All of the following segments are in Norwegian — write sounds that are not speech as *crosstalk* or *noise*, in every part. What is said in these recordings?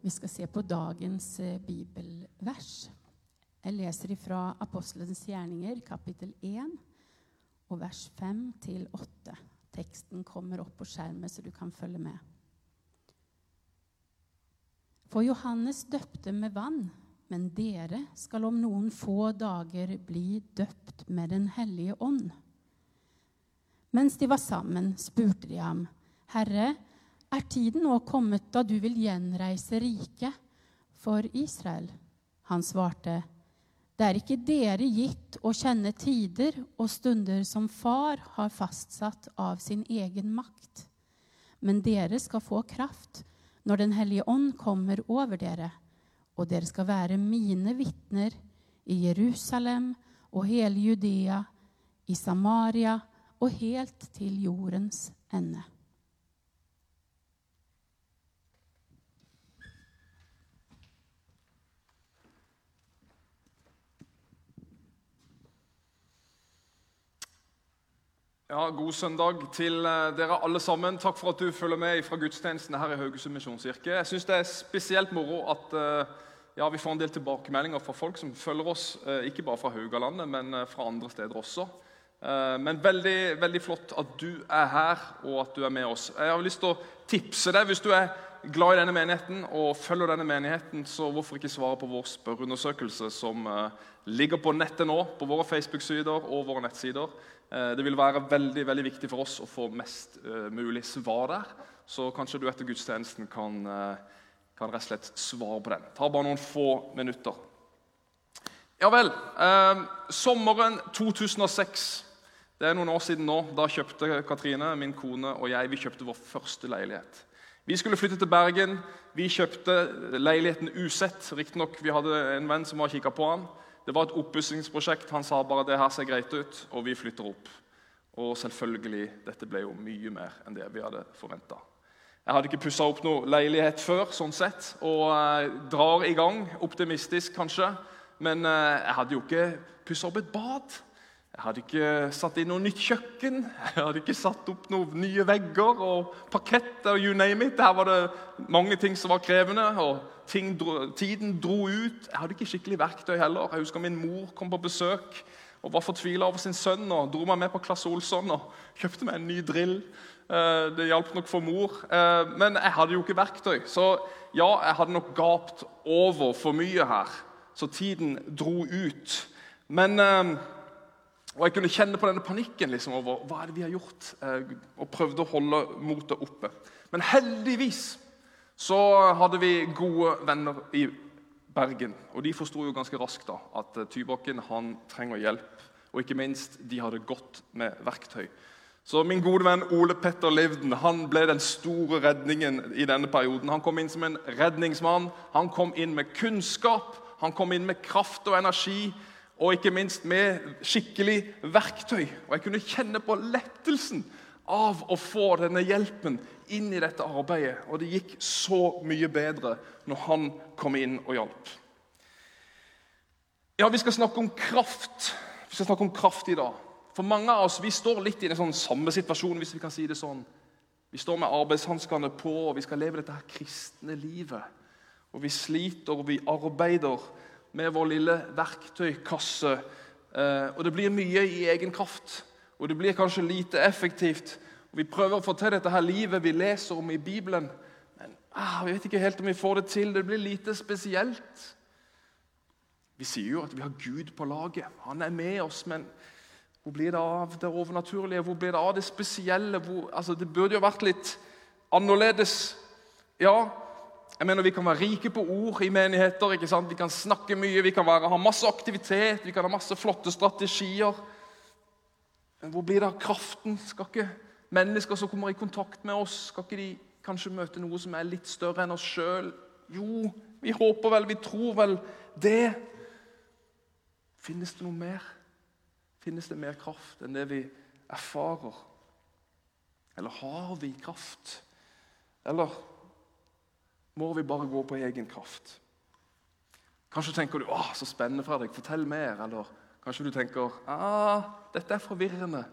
Vi skal se på dagens eh, bibelvers. Jeg leser fra Apostelens gjerninger, kapittel 1, og vers 5 til 8. Teksten kommer opp på skjermen, så du kan følge med. For Johannes døpte med vann, men dere skal om noen få dager bli døpt med Den hellige ånd. Mens de var sammen, spurte de ham, Herre, er tiden nå kommet da du vil gjenreise riket for Israel? Han svarte, Det er ikke dere gitt å kjenne tider og stunder som far har fastsatt av sin egen makt. Men dere skal få kraft når Den hellige ånd kommer over dere, og dere skal være mine vitner i Jerusalem og hele Judea, i Samaria og helt til jordens ende. Ja, God søndag til eh, dere alle sammen. Takk for at du følger med fra gudstjenestene her i Haugesund misjonskirke. Jeg synes det er spesielt moro at eh, ja, vi får en del tilbakemeldinger fra folk som følger oss, eh, ikke bare fra Haugalandet, men fra andre steder også. Men veldig, veldig flott at du er her, og at du er med oss. Jeg har lyst til å tipse deg hvis du er glad i denne menigheten og følger denne menigheten, så hvorfor ikke svare på vår spørreundersøkelse som ligger på nettet nå, på våre Facebook-sider og våre nettsider. Eh, det vil være veldig veldig viktig for oss å få mest mulig svar der. Så kanskje du etter gudstjenesten kan, kan rett og slett svare på den. Ta bare noen få minutter. Ja vel. Sommeren 2006. Det er noen år siden nå. Da kjøpte Katrine, min kone og jeg vi kjøpte vår første leilighet. Vi skulle flytte til Bergen. Vi kjøpte leiligheten usett. Riktignok hadde en venn som var kikka på han. Det var et oppussingsprosjekt. Han sa bare det her ser greit ut, og vi flytter opp. Og selvfølgelig, dette ble jo mye mer enn det vi hadde forventa. Jeg hadde ikke pussa opp noe leilighet før, sånn sett, og eh, drar i gang. Optimistisk, kanskje. Men eh, jeg hadde jo ikke pussa opp et bad. Jeg hadde ikke satt inn noe nytt kjøkken, jeg hadde ikke satt opp noen nye vegger og parketter. you name it. Her var det mange ting som var krevende, og dro, tiden dro ut. Jeg hadde ikke skikkelig verktøy heller. Jeg husker Min mor kom på besøk og var fortvila over sin sønn og dro meg med på Klasse Olsson og kjøpte meg en ny drill. Eh, det hjalp nok for mor, eh, men jeg hadde jo ikke verktøy. Så ja, jeg hadde nok gapt over for mye her. Så tiden dro ut. Men eh, og Jeg kunne kjenne på denne panikken liksom, over hva er det vi har gjort, eh, og prøvde å holde motet oppe. Men heldigvis så hadde vi gode venner i Bergen. Og de forsto jo ganske raskt da, at eh, Tybakken han trenger hjelp. Og ikke minst, de hadde godt med verktøy. Så min gode venn Ole Petter Livden han ble den store redningen i denne perioden. Han kom inn som en redningsmann. Han kom inn med kunnskap, han kom inn med kraft og energi og ikke minst med skikkelig verktøy. Og jeg kunne kjenne på lettelsen av å få denne hjelpen inn i dette arbeidet. Og det gikk så mye bedre når han kom inn og hjalp. Ja, vi skal snakke om kraft. Vi skal snakke om kraft i dag. For mange av oss vi står litt i den sånn samme situasjonen, hvis vi kan si det sånn. Vi står med arbeidshanskene på, og vi skal leve dette her kristne livet. Og vi sliter, og vi arbeider med vår lille verktøykasse. Eh, og det blir mye i egen kraft, og det blir kanskje lite effektivt. Og Vi prøver å få til dette her livet vi leser om i Bibelen, men ah, vi vet ikke helt om vi får det til. Det blir lite spesielt. Vi sier jo at vi har Gud på laget. Han er med oss, men hvor blir det av det overnaturlige? Hvor blir det av det spesielle? Hvor, altså, det burde jo vært litt annerledes. Ja, jeg mener Vi kan være rike på ord i menigheter. ikke sant? Vi kan snakke mye, vi kan være, ha masse aktivitet, vi kan ha masse flotte strategier. Men hvor blir det av kraften? Skal ikke mennesker som kommer i kontakt med oss, skal ikke de kanskje møte noe som er litt større enn oss sjøl? Jo, vi håper vel, vi tror vel det. Finnes det noe mer? Finnes det mer kraft enn det vi erfarer? Eller har vi kraft? Eller må vi bare gå på egen kraft. Kanskje tenker du «Åh, så spennende, Fredrik, fortell mer. Eller kanskje du tenker 'Å, dette er forvirrende.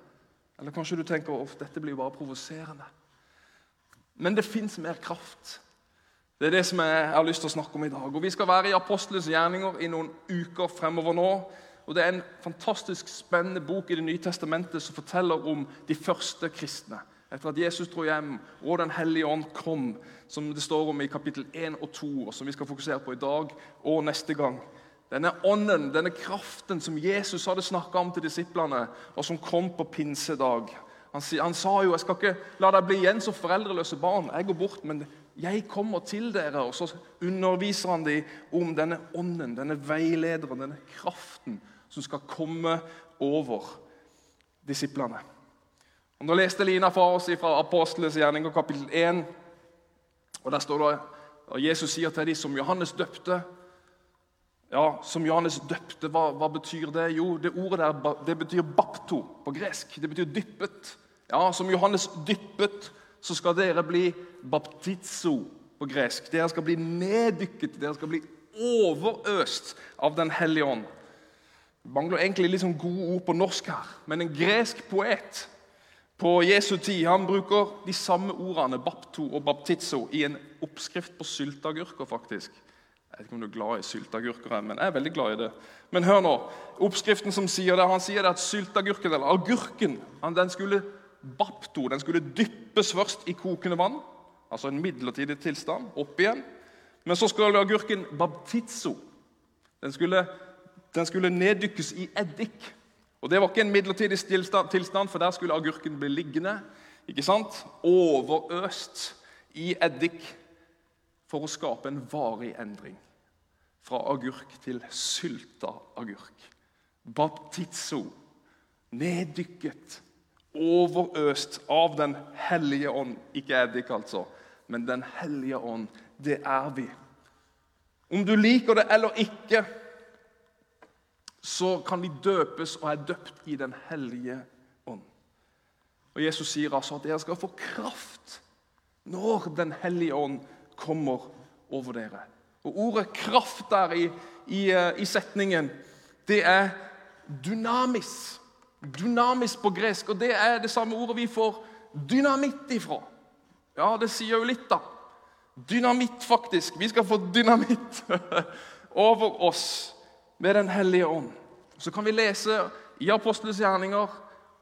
Eller kanskje du tenker «Åh, dette blir bare provoserende. Men det fins mer kraft Det er det som jeg har lyst til å snakke om i dag. Og Vi skal være i Apostlenes gjerninger i noen uker fremover nå. Og Det er en fantastisk spennende bok i Det nye testamentet som forteller om de første kristne. Etter at Jesus dro hjem og Den hellige ånd kom, som det står om i kapittel 1 og 2, og som vi skal fokusere på i dag og neste gang. Denne ånden, denne kraften som Jesus hadde snakka om til disiplene, og som kom på pinsedag. Han, han, sa jo 'Jeg skal ikke la deg bli igjen som foreldreløse barn. Jeg går bort, men jeg kommer til dere.' Og så underviser han dem om denne ånden, denne veilederen, denne kraften som skal komme over disiplene. Og Nå leste Lina for oss fra Apostlenes gjerninger kapittel 1. og Der står det og Jesus sier til dem som Johannes døpte ja, Som Johannes døpte, hva, hva, betyr det? Jo, det ordet der det betyr bapto på gresk. Det betyr dyppet. Ja, Som Johannes dyppet, så skal dere bli baptizo på gresk. Dere skal bli neddykket, dere skal bli overøst av Den hellige ånd. Det mangler egentlig litt sånn gode ord på norsk her, men en gresk poet på Jesu tid han bruker de samme ordene bapto og baptizo i en oppskrift på sylteagurker. faktisk. Jeg vet ikke om du er glad i sylteagurker, men jeg er veldig glad i det. Men hør nå, oppskriften som sier det, Han sier det at sylteagurken, eller agurken, den skulle bapto, den skulle dyppes først i kokende vann, altså en midlertidig tilstand, opp igjen. Men så skulle agurken baptizo. Den skulle den skulle neddykkes i eddik. Og Det var ikke en midlertidig tilstand, for der skulle agurken bli liggende. ikke sant? Overøst i eddik for å skape en varig endring. Fra agurk til sylta agurk. Baptizo. Neddykket. Overøst av Den hellige ånd. Ikke eddik, altså, men Den hellige ånd. Det er vi. Om du liker det eller ikke så kan vi døpes og er døpt i Den hellige ånd. Og Jesus sier altså at dere skal få kraft når Den hellige ånd kommer over dere. Og Ordet 'kraft' der i, i, eh, i setningen, det er dynamis. Dynamis på gresk. Og det er det samme ordet vi får dynamitt ifra. Ja, det sier jo litt, da. Dynamitt, faktisk. Vi skal få dynamitt *laughs* over oss med Den hellige ånd. Så kan vi lese i Apostles gjerninger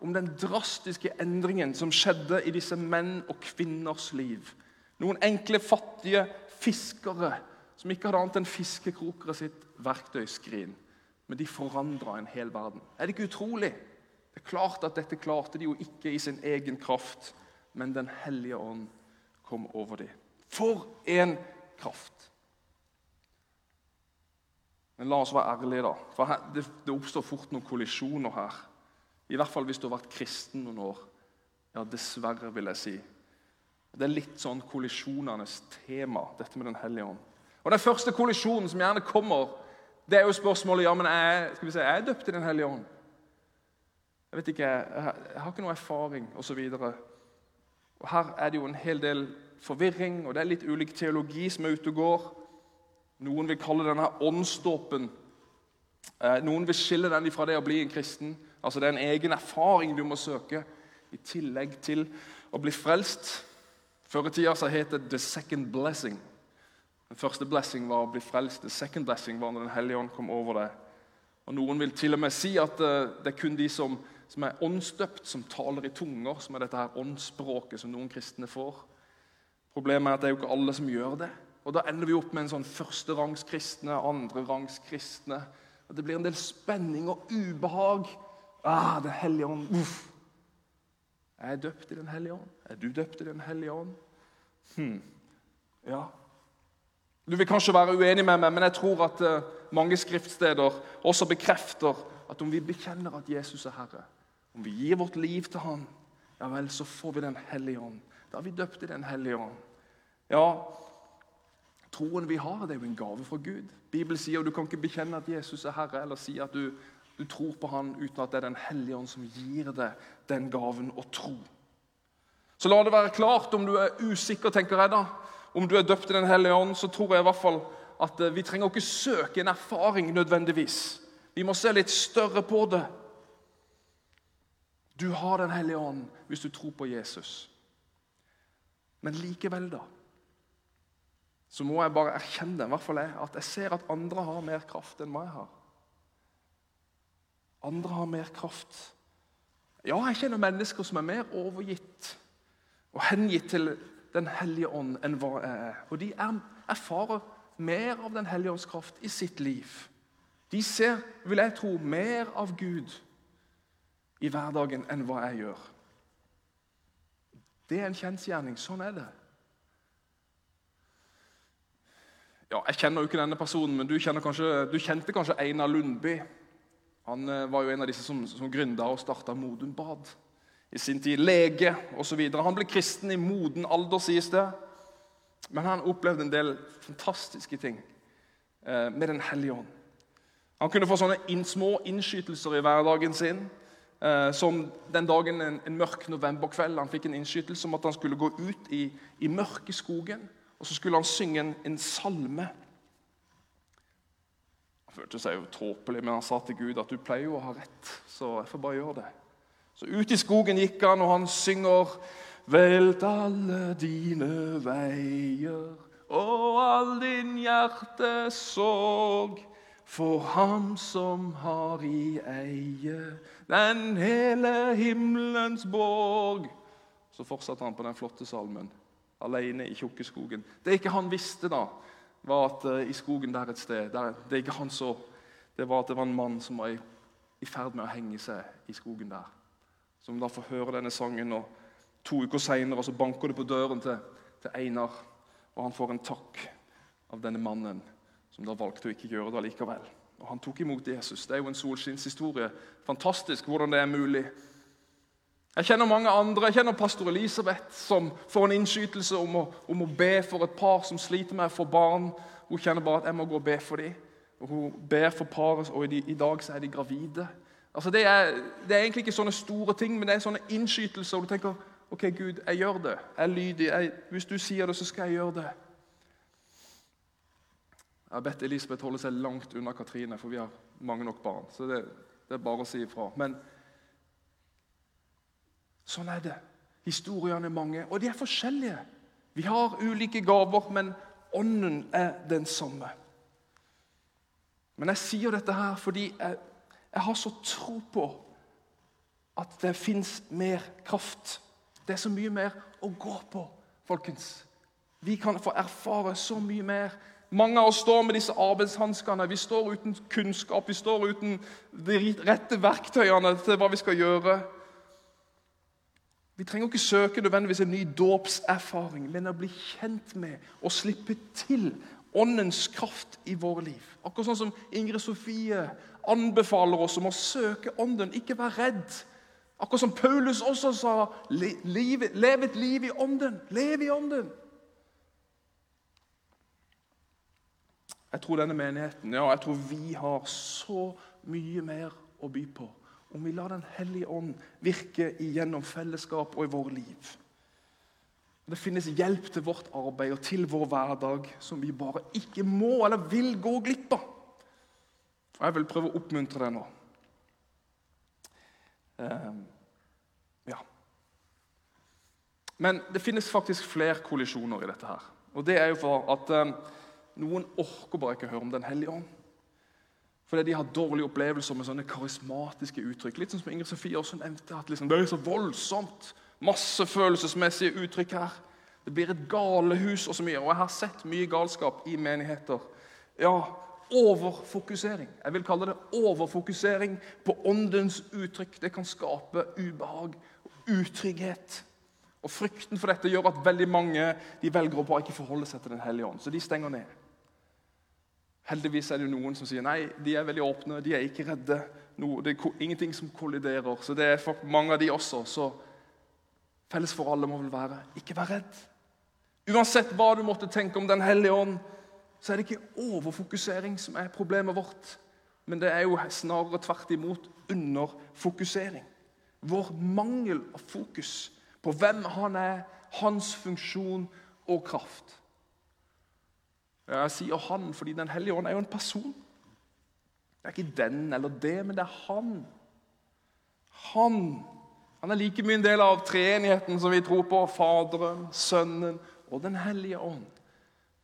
om den drastiske endringen som skjedde i disse menn og kvinners liv. Noen enkle, fattige fiskere som ikke hadde annet enn fiskekrokere sitt verktøyskrin. Men de forandra en hel verden. Er det ikke utrolig? Det er klart at Dette klarte de jo ikke i sin egen kraft, men Den hellige ånd kom over dem. For en kraft! Men la oss være ærlige, da. For her, det, det, oppstår fort noen kollisjoner her. I hvert fall hvis du har vært kristen noen år. Ja, dessverre, vil jeg si. Det er litt sånn kollisjonenes tema, dette med Den hellige ånd. Og Den første kollisjonen som gjerne kommer, det er jo spørsmålet ja, men er, skal vi si, er jeg døpt i Den hellige ånd. Jeg vet ikke, jeg, jeg har ikke noe erfaring, osv. Her er det jo en hel del forvirring, og det er litt ulik teologi som er ute og går. Noen vil kalle denne åndsdåpen eh, Noen vil skille den fra det å bli en kristen. Altså Det er en egen erfaring du må søke, i tillegg til å bli frelst. Før i tida så het det 'the second blessing'. Den første blessing var å bli frelst. The second blessing var når Den hellige ånd kom over deg. Og Noen vil til og med si at eh, det er kun de som, som er åndsdøpt, som taler i tunger, som er dette her åndsspråket som noen kristne får. Problemet er at det er jo ikke alle som gjør det. Og Da ender vi opp med en sånn førsterangskristne, kristne, andrerangs kristne. Og Det blir en del spenning og ubehag. Ah, Den hellige ånd. Uff. Er jeg døpt i Den hellige ånd? Er du døpt i Den hellige ånd? Hmm. Ja. Du vil kanskje være uenig med meg, men jeg tror at uh, mange skriftsteder også bekrefter at om vi bekjenner at Jesus er Herre, om vi gir vårt liv til Han, ja vel, så får vi Den hellige ånd. Da er vi døpt i Den hellige ånd. Ja, Troen vi har, det er jo en gave fra Gud. Bibelen sier at Du kan ikke bekjenne at Jesus er Herre, eller si at du, du tror på Han uten at det er Den hellige ånd som gir deg den gaven å tro. Så la det være klart, om du er usikker, tenker jeg da, om du er døpt i Den hellige ånd, så tror jeg i hvert fall at eh, vi trenger ikke søke en erfaring nødvendigvis. Vi må se litt større på det. Du har Den hellige ånd hvis du tror på Jesus. Men likevel, da så må jeg bare erkjenne i hvert fall jeg, at jeg ser at andre har mer kraft enn jeg har. Andre har mer kraft. Ja, jeg kjenner mennesker som er mer overgitt og hengitt til Den hellige ånd enn hva jeg er. Og de erfarer mer av Den hellige ånds kraft i sitt liv. De ser, vil jeg tro, mer av Gud i hverdagen enn hva jeg gjør. Det er en kjensgjerning. Sånn er det. Ja, Jeg kjenner jo ikke denne personen, men du, kanskje, du kjente kanskje Einar Lundby. Han eh, var jo en av disse som, som gründa og starta Modum Bad. I sin tid lege osv. Han ble kristen i moden alder, sies det. Men han opplevde en del fantastiske ting eh, med Den hellige ånd. Han kunne få sånne inn, små innskytelser i hverdagen sin. Eh, som den dagen en, en mørk novemberkveld han fikk en innskytelse om at han skulle gå ut i, i mørke skogen og så skulle han synge en, en salme. Han følte seg jo tåpelig, men han sa til Gud at du pleier jo å ha rett, så jeg får bare gjøre det. Så ut i skogen gikk han, og han synger Velt alle dine veier og all din hjertes sorg for ham som har i eie den hele himmelens borg. Så fortsatte han på den flotte salmen alene i tjukke skogen. Det ikke han visste, da, var at uh, i skogen der et sted der, Det ikke han så, det var at det var en mann som var i, i ferd med å henge seg i skogen der. Som da får høre denne sangen, og to uker seinere banker det på døren til, til, Einar. Og han får en takk av denne mannen, som da valgte å ikke gjøre det likevel. Og Han tok imot Jesus. Det er jo en solskinnshistorie. Fantastisk hvordan det er mulig. Jeg kjenner mange andre. Jeg kjenner pastor Elisabeth, som får en innskytelse om å, om å, be for et par som sliter med å få barn. Hun kjenner bare at 'jeg må gå og be for dem'. Hun ber for paret, og i, i dag så er de gravide. Altså det er, det er, egentlig ikke sånne store ting, men det er sånne innskytelser. Og du tenker 'OK, Gud, jeg gjør det. Jeg er lydig. Jeg, hvis du sier det, så skal jeg gjøre det'. Jeg har bedt Elisabeth holde seg langt unna Katrine, for vi har mange nok barn. Så det, det er bare å si ifra. Men Sånn er det. Historiene er mange, og de er forskjellige. Vi har ulike gaver, men ånden er den samme. Men jeg sier dette her fordi jeg, jeg har så tro på at det fins mer kraft. Det er så mye mer å gå på, folkens. Vi kan få erfare så mye mer. Mange av oss står med disse arbeidshanskene. Vi står uten kunnskap, vi står uten de rette verktøyene til hva vi skal gjøre. Vi trenger ikke søke nødvendigvis en ny dåpserfaring, men å bli kjent med og slippe til åndens kraft i våre liv. Akkurat sånn som Ingrid Sofie anbefaler oss om å søke ånden, ikke være redd. Akkurat som Paulus også sa, lev et liv i ånden. Lev i ånden. Jeg tror denne menigheten, ja, jeg tror vi har så mye mer å by på om vi lar Den hellige ånd virke gjennom fellesskap og i våre liv. Det finnes hjelp til vårt arbeid og til vår hverdag som vi bare ikke må eller vil gå glipp av. Og Jeg vil prøve å oppmuntre deg nå. Um, ja. Men det finnes faktisk flere kollisjoner i dette. her. Og Det er jo for at um, noen orker bare ikke høre om Den hellige ånd. Fordi de har dårlige opplevelser med sånne karismatiske uttrykk. Litt sånn som Ingrid Sofie også nevnte, at liksom, det er så voldsomt. Masse følelsesmessige uttrykk her. Det blir et galehus og så mye. Og jeg har sett mye galskap i menigheter. Ja, overfokusering. Jeg vil kalle det overfokusering på åndens uttrykk. Det kan skape ubehag og utrygghet. Og Frykten for dette gjør at veldig mange de velger å bare ikke forholde seg til Den hellige ånd. Så de stenger ned. Heldigvis er det jo noen som sier nei, de er veldig åpne, de er ikke redde. No, det er ingenting som kolliderer. Så det er for mange av de også. Så felles for alle må vel være ikke vær redd. Uansett hva du måtte tenke om Den hellige ånd, så er det ikke overfokusering som er problemet vårt. Men det er jo snarere tvert imot underfokusering. Vår mangel av fokus på hvem han er, hans funksjon og kraft. Jeg sier han fordi Den hellige ånd er jo en person. Det er ikke den eller det, men det er han. Han. Han er like mye en del av treenigheten som vi tror på. Faderen, Sønnen og Den hellige ånd.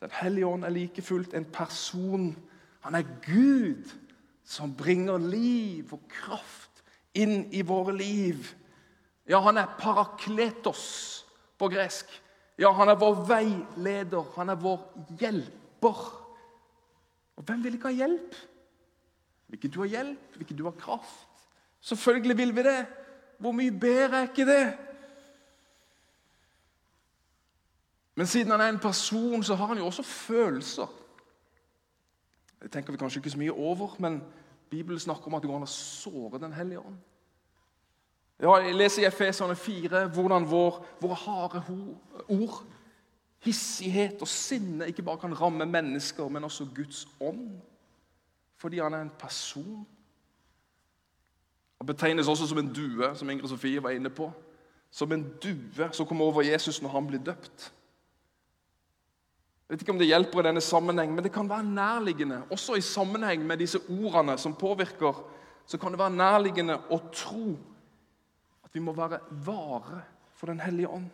Den hellige ånd er like fullt en person. Han er Gud som bringer liv og kraft inn i våre liv. Ja, han er parakletos på gresk. Ja, han er vår veileder. Han er vår hjelper. Og hvem vil ikke ha hjelp? Vil ikke du ha hjelp? Vil ikke du ha kraft? Selvfølgelig vil vi det. Hvor mye bedre er ikke det? Men siden han er en person, så har han jo også følelser. Det tenker vi kanskje ikke så mye over, men Bibelen snakker om at det går an å såre Den hellige ånd. Ja, jeg leser i Efesene 4 hvordan vår, våre harde ord, hissighet og sinne ikke bare kan ramme mennesker, men også Guds ånd. Fordi han er en person. Han betegnes også som en due, som Ingrid Sofie var inne på. Som en due som kommer over Jesus når han blir døpt. Jeg vet ikke om det hjelper i denne sammenheng, men det kan være nærliggende. Også i sammenheng med disse ordene som påvirker, så kan det være nærliggende å tro at vi må være vare for Den hellige ånd.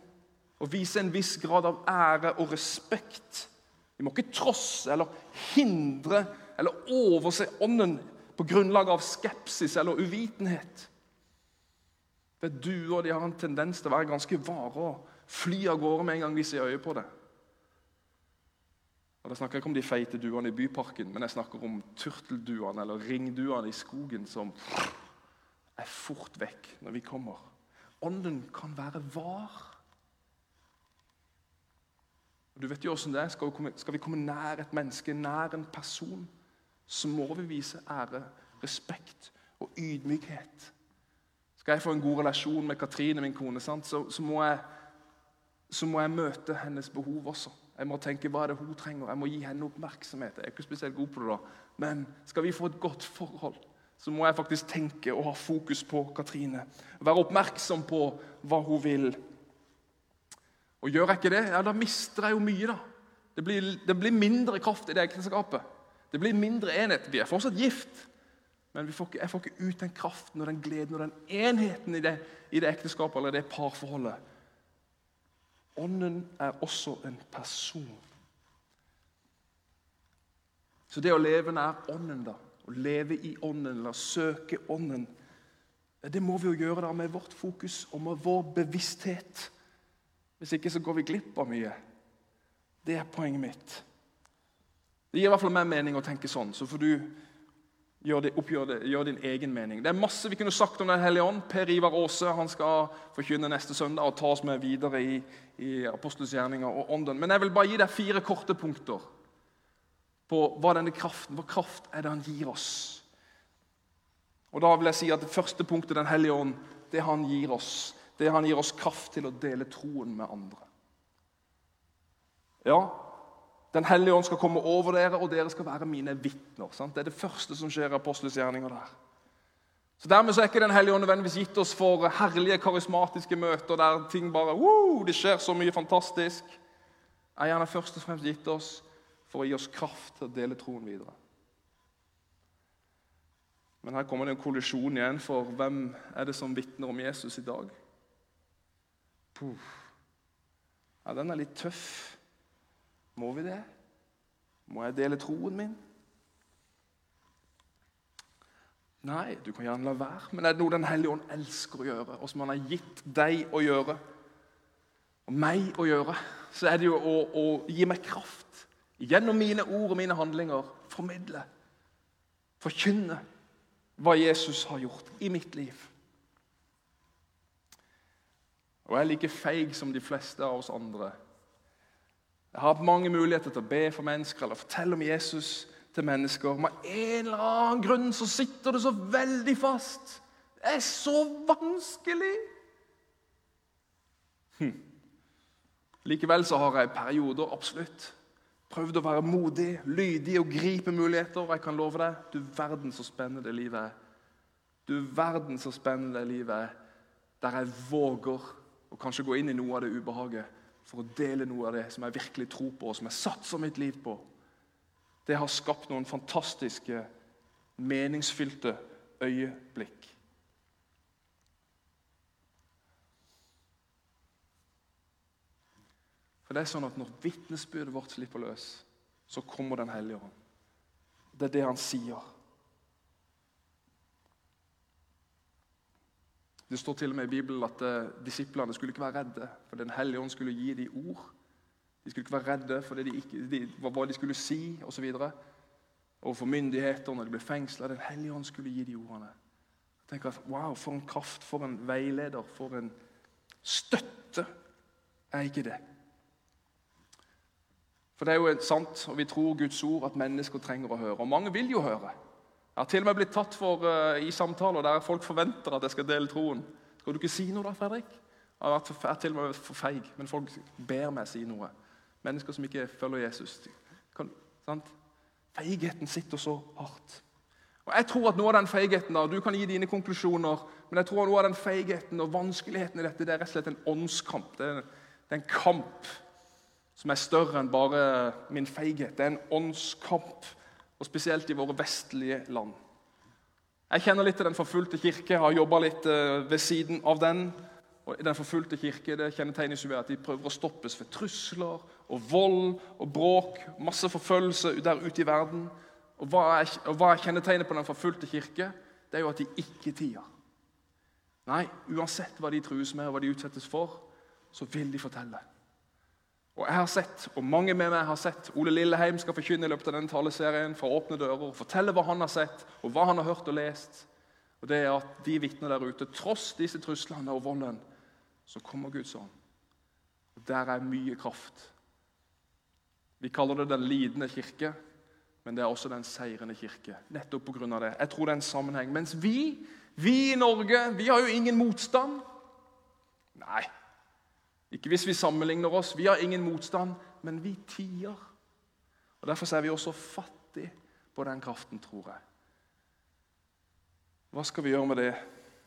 Og vise en viss grad av ære og respekt. Vi må ikke trosse eller hindre eller overse Ånden på grunnlag av skepsis eller uvitenhet. Vet du og de har en tendens til å være ganske vare og fly av gårde med en gang de ser øye på det. Og Da snakker jeg ikke om de feite duene i byparken, men jeg snakker om turtelduene eller ringduene i skogen som er fort vekk når vi kommer. Ånden kan være var. Og du vet jo hvordan det er. Skal vi, komme, skal vi komme nær et menneske, nær en person, så må vi vise ære, respekt og ydmykhet. Skal jeg få en god relasjon med Katrine, min kone, så, så, må jeg, så, må jeg, møte hennes behov også. Jeg må tenke hva er det hun trenger. Jeg må gi henne oppmerksomhet. Jeg er ikke spesielt god på det da. Men skal vi få et godt forhold, så må jeg faktisk tenke og ha fokus på Katrine. Være oppmerksom på hva hun vil. Og Gjør jeg ikke det, ja, da mister jeg jo mye. da. Det blir, det blir mindre kraft i det ekteskapet. Det blir mindre enhet. Vi er fortsatt gift, men får ikke, jeg får ikke ut den kraften og den gleden og den enheten i det, i det ekteskapet eller det parforholdet. Ånden er også en person. Så det å leve nær Ånden, da, å leve i Ånden eller søke Ånden, det må vi jo gjøre da med vårt fokus og med vår bevissthet. Hvis ikke så går vi glipp av mye. Det er poenget mitt. Det gir i hvert fall meg mening å tenke sånn. Så får du gjøre, det, gjøre din egen mening. Det er masse vi kunne sagt om Den hellige ånd. Per Ivar Aase han skal forkynne neste søndag og ta oss med videre i, i Apostelens gjerninger og ånden. Men jeg vil bare gi deg fire korte punkter på hva denne kraften, hva kraft er det han gir oss. Og da vil jeg si at Det første punktet, Den hellige ånd, det han gir oss, det han gir oss kraft til å dele troen med andre. Ja, den hellige ånd skal komme over dere, og dere skal være mine vitner. Det er det første som skjer i apostelens gjerninger der. Så Dermed så er ikke Den hellige ånd nødvendigvis gitt oss for herlige, karismatiske møter der ting bare wow, det skjer så mye fantastisk. Er gjerne først og fremst gitt oss for å gi oss kraft til å dele troen videre. Men her kommer det en kollisjon igjen, for hvem er det som vitner om Jesus i dag? Puh. Ja, Den er litt tøff. Må vi det? Må jeg dele troen min? Nei, du kan gjerne la være, men er det noe Den hellige ånd elsker å gjøre, og som han har gitt deg å gjøre, og meg å gjøre, så er det jo å, å gi meg kraft gjennom mine ord og mine handlinger. Formidle, forkynne hva Jesus har gjort i mitt liv. Og jeg er like feig som de fleste av oss andre jeg har hatt mange muligheter til å be for mennesker eller fortelle om Jesus til mennesker. Men av en eller annen grunn så sitter det så veldig fast. Det er så vanskelig. Hm. Likevel så har jeg perioder absolutt prøvd å være modig, lydig og gripe muligheter. Og jeg kan love deg, du verden så spennende livet er. Du verden så spennende livet er der jeg våger å kanskje gå inn i noe av det ubehaget for å dele noe av det som jeg virkelig tror på, og som jeg satser mitt liv på. Det har skapt noen fantastiske, meningsfylte øyeblikk. For det er sånn at Når vitnesbyrdet vårt slipper løs, så kommer Den hellige ånd. Det er det han sier. Det står til og med i Bibelen at eh, disiplene skulle ikke være redde, for Den hellige ånd skulle gi dem ord. De skulle ikke være redde for de ikke, de, hva de skulle si osv. Overfor myndigheter når de ble fengsla. Den hellige ånd skulle gi de ordene. Tenk at, Wow, for en kraft, for en veileder, for en støtte er ikke det. For det er jo sant, og vi tror Guds ord, at mennesker trenger å høre. Og mange vil jo høre. Jeg har til og med blitt tatt for uh, i samtaler der folk forventer at jeg skal dele troen. Skal du ikke si noe da, Fredrik? Jeg er til og med for feig, men folk ber meg si noe. Mennesker som ikke følger Jesus. Kan? Feigheten sitter så hardt. Og jeg tror at noe av den feigheten, da, Du kan gi dine konklusjoner, men jeg tror at noe av den feigheten og vanskeligheten i dette det er rett og slett en åndskamp. Det er, det er en kamp som er større enn bare min feighet. Det er en åndskamp, og spesielt i våre vestlige land. Jeg kjenner litt til Den forfulgte kirke, har jobba litt eh, ved siden av den. Og Den forfulgte kirke det kjennetegnes jo ved at de prøver å stoppes ved trusler og vold og bråk. Masse forfølgelse der ute i verden. Og hva er, og hva er kjennetegnet på Den forfulgte kirke? Det er jo at de ikke tier. Nei, uansett hva de trues med og hva de utsettes for, så vil de fortelle. Og jeg har sett, og mange med meg har sett, Ole Lilleheim skal forkynne i løpet av denne taleserien fra Åpne dører og fortelle hva han har sett, og hva han har hørt og lest. Og det er at De vitner der ute, tross disse truslene og volden, så kommer Guds ånd. Og Der er mye kraft. Vi kaller det den lidende kirke, men det er også den seirende kirke. Nettopp på grunn av det. Jeg tror det er en sammenheng. Mens vi, vi i Norge, vi har jo ingen motstand. Nei, ikke hvis vi sammenligner oss. Vi har ingen motstand, men vi tier. Og Derfor er vi også fattige på den kraften, tror jeg. Hva skal vi gjøre med det?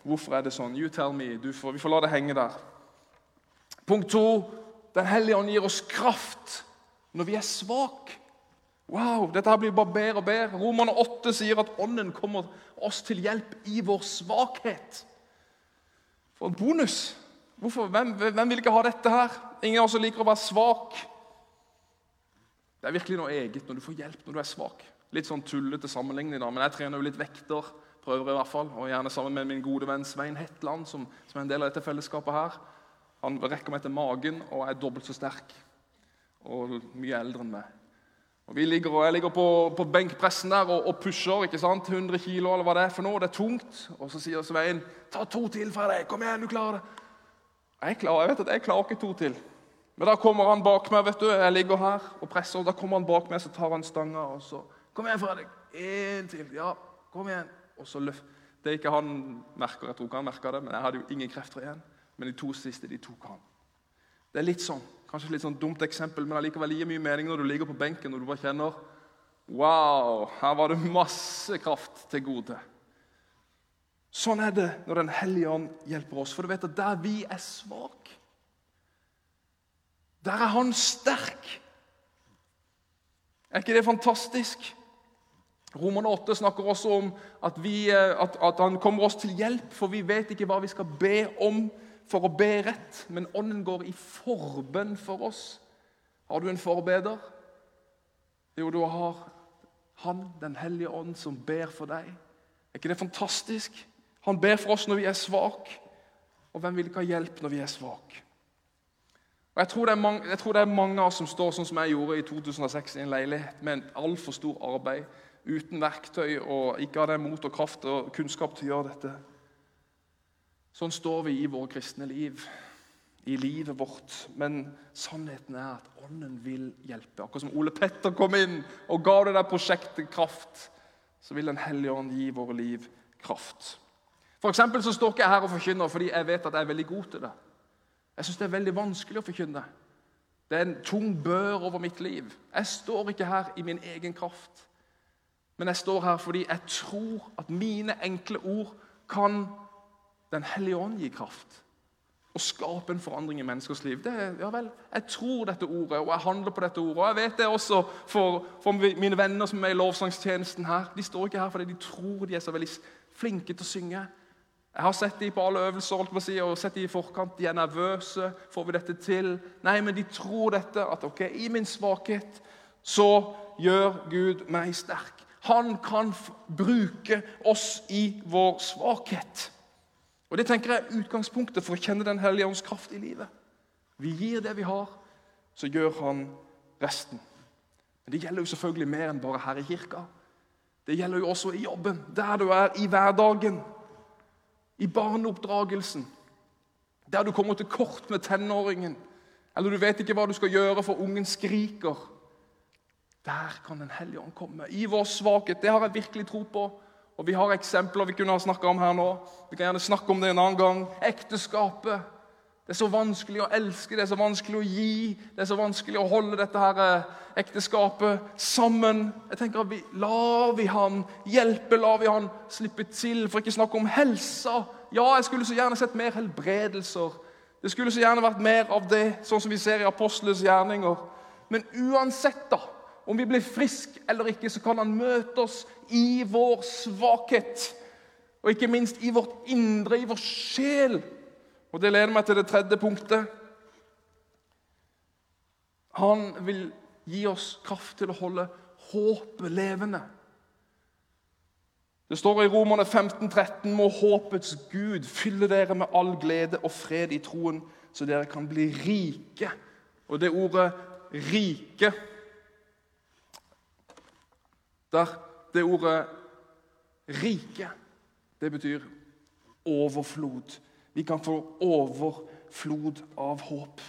Hvorfor er det sånn? You tell me. Får, vi får la det henge der. Punkt to. Den hellige ånd gir oss kraft når vi er svake. Wow, dette her blir bare bedre og bedre. Romerne 8 sier at Ånden kommer oss til hjelp i vår svakhet. For en bonus! Hvorfor? Hvem, hvem, vil ikke ha dette her? Ingen av oss liker å være svak. Det er virkelig noe eget når du får hjelp når du er svak. Litt sånn tullete sammenligning, da, men jeg trener jo litt vekter. Prøver i hvert fall, og Gjerne sammen med min gode venn Svein Hetland, som, som er en del av dette fellesskapet. her. Han rekker meg til magen og er dobbelt så sterk og mye eldre enn meg. Og vi ligger, og Jeg ligger på, på benkpressen der og, og, pusher ikke sant? 100 kilo eller hva det er for noe. Det er tungt. Og så sier Svein ta to til fra deg. Kom igjen, du klarer det. Jeg, klarer, jeg vet at jeg klarer ikke to til. Men da kommer han bak meg. vet du, Jeg ligger her og presser. og Da kommer han bak meg, så tar han stanga og så Kom igjen, Fredrik. Én til. Ja, kom igjen. Og så løft. Det er ikke han merker. Jeg tror ikke han merker det, men jeg hadde jo ingen krefter igjen. Men de to siste de tok han. Det er litt sånn, Kanskje litt sånn dumt eksempel, men allikevel gir mye mening når du ligger på benken og du bare kjenner Wow, her var det masse kraft til gode. Sånn er det når Den hellige ånd hjelper oss. For du vet at der vi er svake, der er han sterk. Er ikke det fantastisk? Romerne 8 snakker også om at, vi, eh, at, at, han kommer oss til hjelp, for vi vet ikke hva vi skal be om for å be rett. Men Ånden går i forbønn for oss. Har du en forbeder? Jo, du har Han, Den hellige ånd, som ber for deg. Er ikke det fantastisk? Han ber for oss når vi er svake. Og hvem vil ikke ha hjelp når vi er svake? Jeg tror, mange, jeg tror, det er mange av oss som står sånn som jeg gjorde i 2006 i en leilighet med en altfor stor arbeid, uten verktøy og ikke hadde mot og kraft og kunnskap til å gjøre dette. Sånn står vi i våre kristne liv, i livet vårt. Men sannheten er at Ånden vil hjelpe. Akkurat som Ole Petter kom inn og ga det der prosjektet kraft, så vil Den hellige ånd gi våre liv kraft. For så står ikke jeg her og forkynner fordi jeg vet at jeg er veldig god til det. Jeg syns det er veldig vanskelig å forkynne. Det er en tung bør over mitt liv. Jeg står ikke her i min egen kraft. Men jeg står her fordi jeg tror at mine enkle ord kan Den hellige ånd gi kraft. Og skape en forandring i menneskers liv. Det, ja vel, Jeg tror dette ordet, og jeg handler på dette ordet. Og jeg vet det også for, for mine venner som er i lovsangstjenesten her. De står ikke her fordi de tror de er så veldig flinke til å synge. Jeg har sett de på alle øvelser si, og sett de i forkant. De er nervøse. Får vi dette til? Nei, men de tror dette. At ok, i min svakhet så gjør Gud meg sterk. Han kan bruke oss i vår svakhet. Og Det tenker jeg er utgangspunktet for å kjenne Den hellige ånds kraft i livet. Vi gir det vi har, så gjør han resten. Men det gjelder jo selvfølgelig mer enn bare her i kirka. Det gjelder jo også i jobben, der du er i hverdagen i barneoppdragelsen, der du kommer til kort med tenåringen, eller du vet ikke hva du skal gjøre for ungen skriker Der kan Den hellige ånd komme. I vår svakhet. Det har jeg virkelig tro på. Og Vi har eksempler vi kunne ha snakka om her nå. Vi kan gjerne snakke om det en annen gang. Ekteskapet. Det er så vanskelig å elske, det er så vanskelig å gi, det er så vanskelig å holde dette her eh, ekteskapet sammen. Jeg tenker at vi, Lar vi han hjelpe, lar vi han slippe til? For ikke snakke om helsa. Ja, jeg skulle så gjerne sett mer helbredelser. Det skulle så gjerne vært mer av det, sånn som vi ser i apostlenes gjerninger. Men uansett, da, om vi blir friske eller ikke, så kan han møte oss i vår svakhet. Og ikke minst i vårt indre, i vår sjel. Og Det leder meg til det tredje punktet. Han vil gi oss kraft til å holde håpet levende. Det står i Romerne 15, 13, må håpets Gud fylle dere med all glede og fred i troen, så dere kan bli rike. Og det ordet 'rike' der, Det ordet 'rike' det betyr overflod. Vi kan få overflod av håp.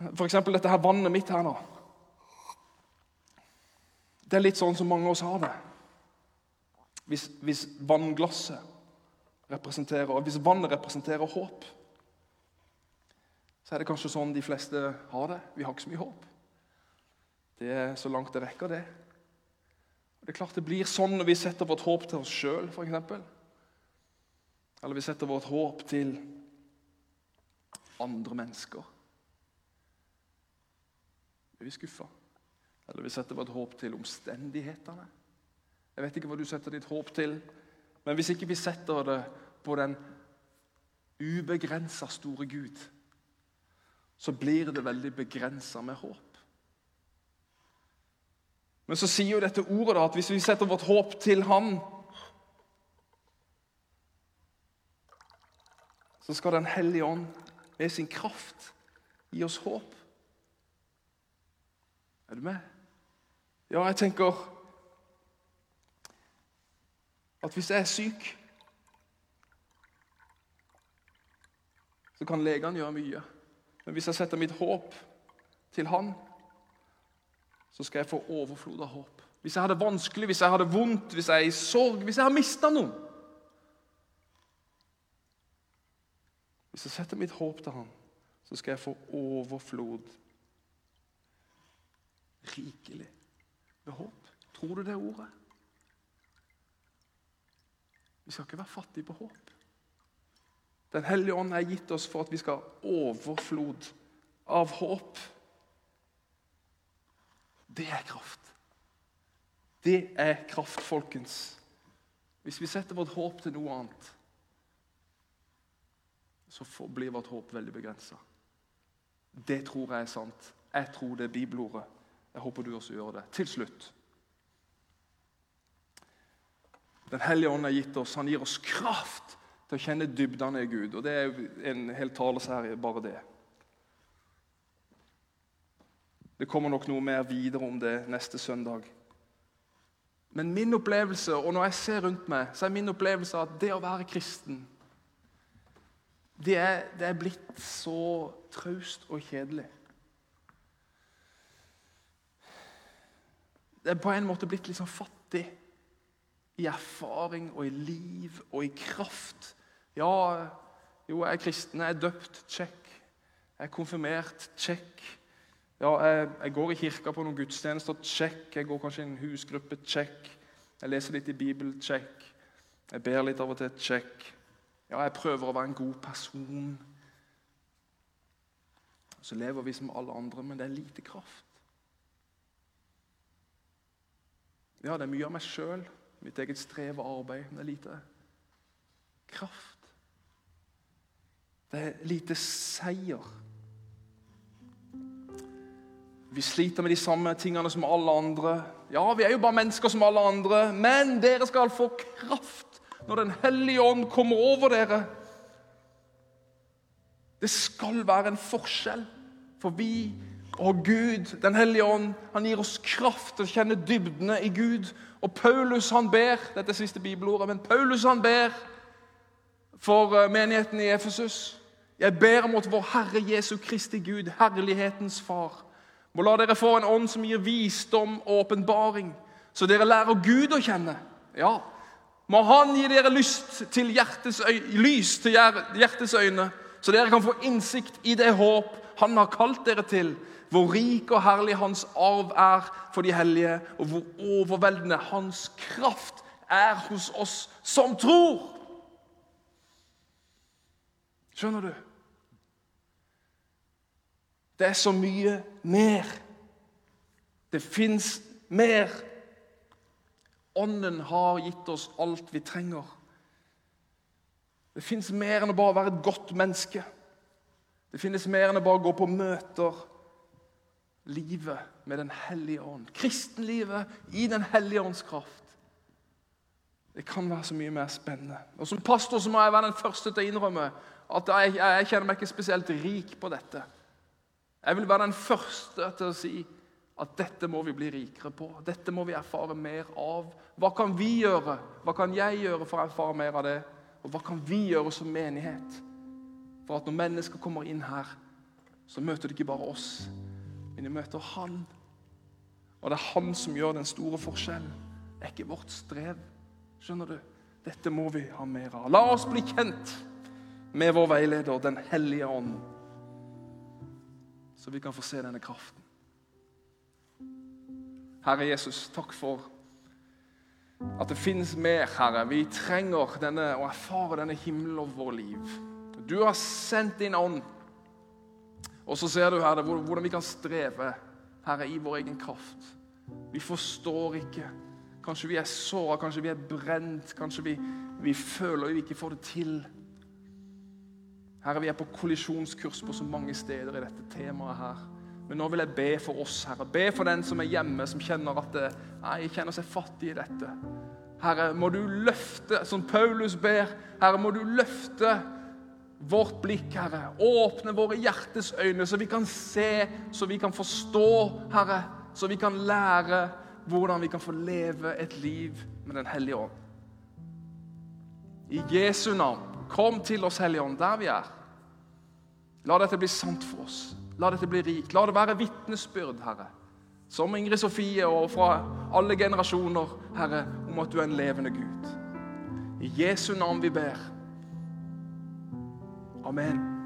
F.eks. dette her vannet mitt her nå. Det er litt sånn som mange av oss har det. Hvis, hvis vannglasset representerer, hvis vannet representerer håp, så er det kanskje sånn de fleste har det. Vi har ikke så mye håp. Det er så langt det rekker, det. Det er klart det blir sånn når vi setter vårt håp til oss sjøl, f.eks. Eller vi setter vårt håp til andre mennesker. Blir vi skuffa? Eller vi setter vårt håp til omstendighetene? Jeg vet ikke hva du setter ditt håp til, men hvis ikke vi setter det på den ubegrensa store Gud, så blir det veldig begrensa med håp. Men så sier jo dette ordet da, at hvis vi setter vårt håp til Han, så skal Den hellige ånd med sin kraft gi oss håp. Er du med? Ja, jeg tenker at hvis jeg er syk, så kan legene gjøre mye. Men hvis jeg setter mitt håp til Han, så skal jeg få overflod av håp. Hvis jeg har det vanskelig, hvis jeg har det vondt, hvis jeg er i sorg, hvis jeg har mista noen Hvis jeg setter mitt håp til Han, så skal jeg få overflod. Rikelig med håp. Tror du det ordet? Vi skal ikke være fattige på håp. Den hellige ånd er gitt oss for at vi skal ha overflod av håp. Det er kraft. Det er kraft, folkens. Hvis vi setter vårt håp til noe annet, så blir vårt håp veldig begrensa. Det tror jeg er sant. Jeg tror det er bibelordet. Jeg håper du også gjør det. Til slutt Den hellige ånd har gitt oss, han gir oss kraft til å kjenne dybdene i Gud. Og Det er en hel taleserie, bare det. Det kommer nok noe mer videre om det neste søndag. Men min opplevelse, og når jeg ser rundt meg, så er min opplevelse at det å være kristen det er, det er blitt så traust og kjedelig. Det er på en måte blitt litt sånn fattig i erfaring og i liv og i kraft. Ja, jo, jeg er kristen, jeg er døpt, check. Jeg er konfirmert, check. Ja, jeg, jeg går i kirka på noen gudstjenester, check. Jeg går kanskje i en husgruppe, check. Jeg leser litt i Bibelen, check. Jeg ber litt av og til, check. Ja, jeg prøver å være en god person. Så lever vi som alle andre, men det er lite kraft. Ja, det er mye av meg sjøl, mitt eget strev og arbeid, men det er lite kraft. Det er lite seier. Vi sliter med de samme tingene som alle andre. Ja, vi er jo bare mennesker som alle andre, men dere skal få kraft når Den hellige ånd kommer over dere. Det skal være en forskjell, for vi og Gud, Den hellige ånd, han gir oss kraft til å kjenne dybdene i Gud. Og Paulus han ber dette er siste bibelordet, men Paulus han ber for eh, menigheten i Efesus. Jeg ber mot vår Herre Jesu Kristi Gud, herlighetens Far, må la dere få en ånd som gir visdom og åpenbaring, så dere lærer Gud å kjenne. Ja, må Han gi dere lyst til hjertes lys til hjertes øyne, så dere kan få innsikt i det håp Han har kalt dere til, hvor rik og herlig Hans arv er for de hellige, og hvor overveldende Hans kraft er hos oss som tror. Skjønner du? Det er så mye mer. Det fins mer. Ånden har gitt oss alt vi trenger. Det fins mer enn å bare være et godt menneske. Det finnes mer enn å bare gå på møter. Livet med Den hellige ånd. Kristenlivet i Den hellige ånds kraft. Det kan være så mye mer spennende. Og Som pastor så må jeg være den første til å innrømme at jeg, jeg kjenner meg ikke spesielt rik på dette. Jeg vil være den første til å si at dette må vi bli rikere på. Dette må vi erfare mer av. Hva kan vi gjøre? Hva kan jeg gjøre for å erfare mer av det? Og hva kan vi gjøre som menighet for at når mennesker kommer inn her, så møter de ikke bare oss, men de møter Han. Og det er Han som gjør den store forskjellen. Det er ikke vårt strev. Skjønner du? Dette må vi ha mer av. La oss bli kjent med vår veileder, Den hellige ånd så vi kan få se denne kraften. Herre Jesus, takk for at det finnes mer, Herre. Vi trenger denne, å erfare denne himmelen over vårt liv. Du har sendt din ånd. Og så ser du Herre, hvordan vi kan streve Herre, i vår egen kraft. Vi forstår ikke. Kanskje vi er såra, kanskje vi er brent, kanskje vi, vi føler vi ikke får det til. Herre, vi er på kollisjonskurs på så mange steder i dette temaet her. Men nå vil jeg be for oss, Herre. Be for den som er hjemme, som kjenner at det, jeg kjenner seg fattig i dette. Herre, må du løfte, som Paulus ber, Herre, må du løfte vårt blikk, Herre. Åpne våre hjertes øyne, så vi kan se, så vi kan forstå, Herre. Så vi kan lære hvordan vi kan få leve et liv med Den hellige ånd. I Jesu navn. Kom til oss, Hellige Ånd, der vi er. La dette bli sant for oss. La dette bli rikt. La det være vitnesbyrd, Herre. Som Ingrid Sofie og fra alle generasjoner, Herre, om at du er en levende Gud. I Jesu navn vi ber. Amen.